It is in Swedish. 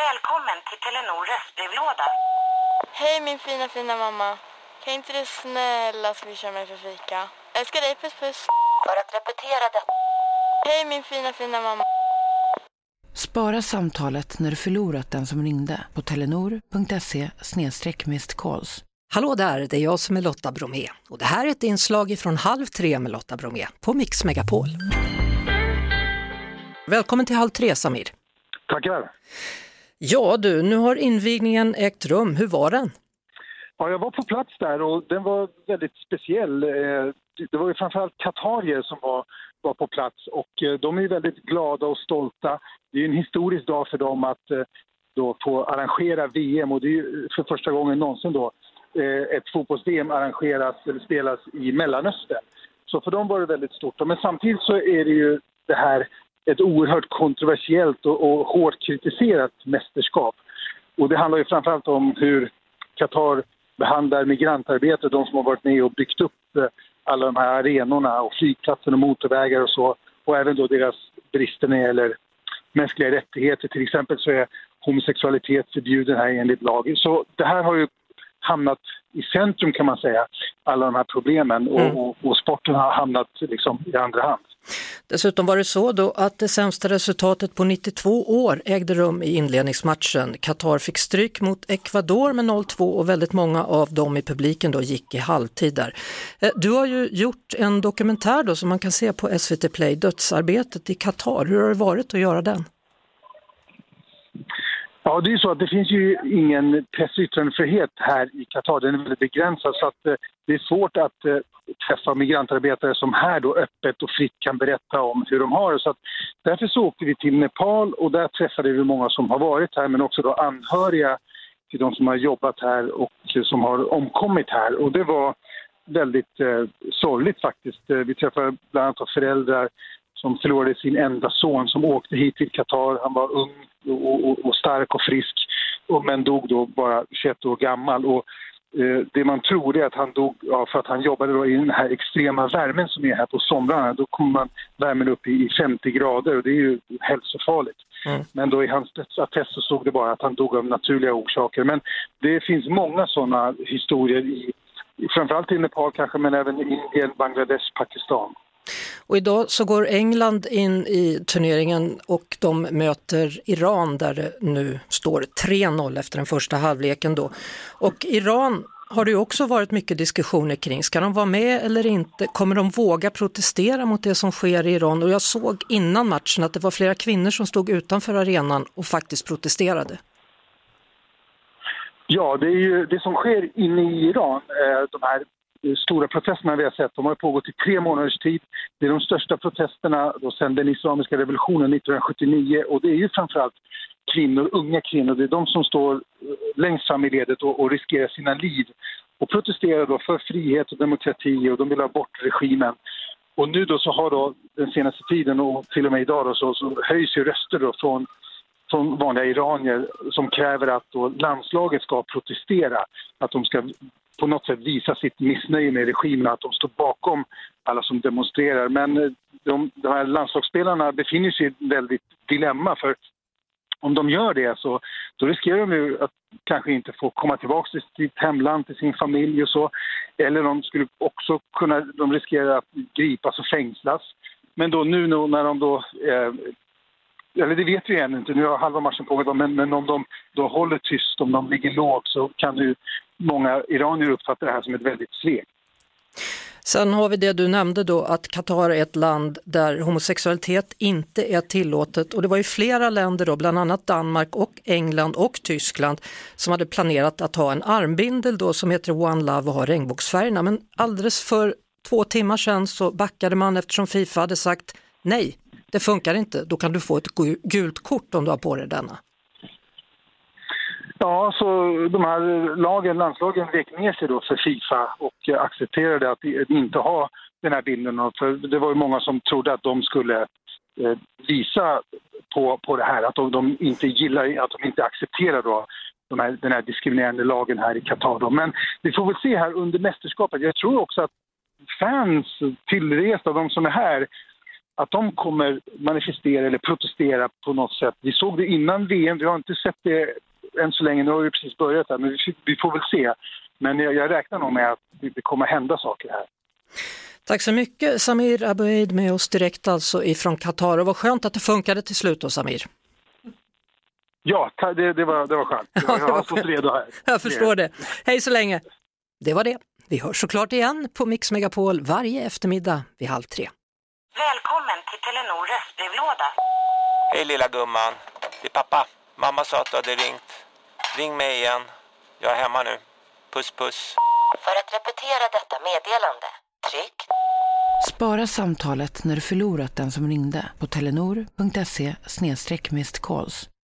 Välkommen till Telenor röstbrevlåda. Hej min fina fina mamma. Kan inte du snälla swisha mig för fika? Älskar dig, puss puss. För att repetera detta. Hej min fina fina mamma. Spara samtalet när du förlorat den som ringde på telenor.se calls. Hallå där, det är jag som är Lotta Bromé och det här är ett inslag från Halv tre med Lotta Bromé på Mix Megapol. Välkommen till Halv tre Samir. Tackar. Ja du, nu har invigningen ägt rum. Hur var den? Ja, jag var på plats där och den var väldigt speciell. Eh, det var ju framförallt katarier som var, var på plats och eh, de är ju väldigt glada och stolta. Det är ju en historisk dag för dem att eh, då få arrangera VM och det är ju för första gången någonsin då ett fotbolls-VM arrangeras eller spelas i Mellanöstern. Så för dem var det väldigt stort. Men samtidigt så är det ju det här ett oerhört kontroversiellt och, och hårt kritiserat mästerskap. Och det handlar ju framförallt om hur Qatar behandlar migrantarbetare, de som har varit med och byggt upp eh, alla de här arenorna och flygplatser och motorvägar och så. Och även då deras brister när det gäller mänskliga rättigheter. Till exempel så är homosexualitet förbjuden här enligt lag. Så det här har ju hamnat i centrum kan man säga, alla de här problemen och, Mm. och, och sporten har hamnat liksom i andra hand. Dessutom var det så då att det sämsta resultatet på 92 år ägde rum i inledningsmatchen. Qatar fick stryk mot Ecuador med 0-2 och väldigt många av dem i publiken då gick i halvtid där. Eh, du har ju gjort en dokumentär då som man kan se på SVT Play, Dödsarbetet i Qatar. Hur har det varit att göra den? Ja, det är så att det finns ju ingen press och yttrandefrihet här i Qatar. Den är väldigt begränsad så att eh, det är svårt att eh, träffa migrantarbetare som här då öppet och fritt kan berätta om hur de har det. Så att därför så åkte vi till Nepal och där träffade vi många som har varit här men också då anhöriga till de som har jobbat här och som har omkommit här. Och det var väldigt eh, sorgligt faktiskt. Eh, vi träffade bland annat föräldrar som förlorade sin enda son som åkte hit till Qatar. Han var ung och, och, och stark och frisk och, men dog då bara 21 år gammal. Och, eh, det man tror är att han dog ja, för att han jobbade då i den här extrema värmen som är här på somrarna. Då kommer man värmen upp i 50 grader och det är ju hälsofarligt. Mm. Men då i hans dödsattest så stod det bara att han dog av naturliga orsaker. Men det finns många sådana historier i framförallt i Nepal kanske men även i Indien, Bangladesh, Pakistan. Och idag så går England in i turneringen och de möter Iran där det nu står 3-0 efter den första halvleken då. Och Iran har det också varit mycket diskussioner kring. Ska de vara med eller inte? Kommer de våga protestera mot det som sker i Iran? Och jag såg innan matchen att det var flera kvinnor som stod utanför arenan och faktiskt protesterade. Ja, det är ju det som sker inne i Iran, eh, de här Eh, stora protesterna vi har sett, de har pågått i tre månaders tid. Det är de största protesterna då sedan den islamiska revolutionen 1979 och det är ju framförallt kvinnor, unga kvinnor, det är de som står eh, längst fram i ledet och, och riskerar sina liv och protesterar då för frihet och demokrati och de vill ha bort regimen. Och nu då så har då den senaste tiden och till och med idag då så, så höjs ju röster då från från vanliga iranier som kräver att då landslaget ska protestera. Att de ska på något sätt visa sitt missnöje med regimen, att de står bakom alla som demonstrerar. Men eh, de, de här landslagsspelarna befinner sig i ett väldigt dilemma för om de gör det så då riskerar de ju att kanske inte få komma tillbaka till sitt hemland, till sin familj och så. Eller de skulle också kunna, de riskerar att gripas och fängslas. Men då nu när de då eh, eller det vet vi ännu inte, nu har halva matchen pågått, men, men om de då håller tyst, om de ligger lågt så kan ju många iranier uppfattar det här som ett väldigt svek. Sen har vi det du nämnde då att Qatar är ett land där homosexualitet inte är tillåtet och det var ju flera länder då, bland annat Danmark och England och Tyskland som hade planerat att ha en armbindel då som heter One Love och har regnbågsfärgerna men alldeles för två timmar sedan så backade man eftersom Fifa hade sagt nej, det funkar inte, då kan du få ett gult kort om du har på dig denna. Ja, så de här lagen, landslagen vek ner sig då för Fifa och accepterade att inte ha den här bilden. För det var ju många som trodde att de skulle eh, visa på, på det här, att de, de inte gillar, att de inte accepterar då de här, den här diskriminerande lagen här i Qatar. Men vi får väl se här under mästerskapet. Jag tror också att fans tillresta, de som är här, att de kommer manifestera eller protestera på något sätt. Vi såg det innan VM, vi har inte sett det än så länge, nu har vi precis börjat här, men vi, vi får väl se. Men jag, jag räknar nog med att det kommer hända saker här. Tack så mycket Samir Abueid med oss direkt alltså ifrån Qatar och vad skönt att det funkade till slut då Samir. Ja, det, det, var, det var skönt. Jag, jag har fått redo här. Jag förstår det. Hej så länge. Det var det. Vi hörs såklart igen på Mix Megapol varje eftermiddag vid halv tre. Välkommen till Telenor röstbrevlåda. Hej lilla gumman. Det är pappa. Mamma sa att du hade ringt. Ring mig igen. Jag är hemma nu. Puss puss. För att repetera detta meddelande, tryck Spara samtalet när du förlorat den som ringde på telenor.se calls.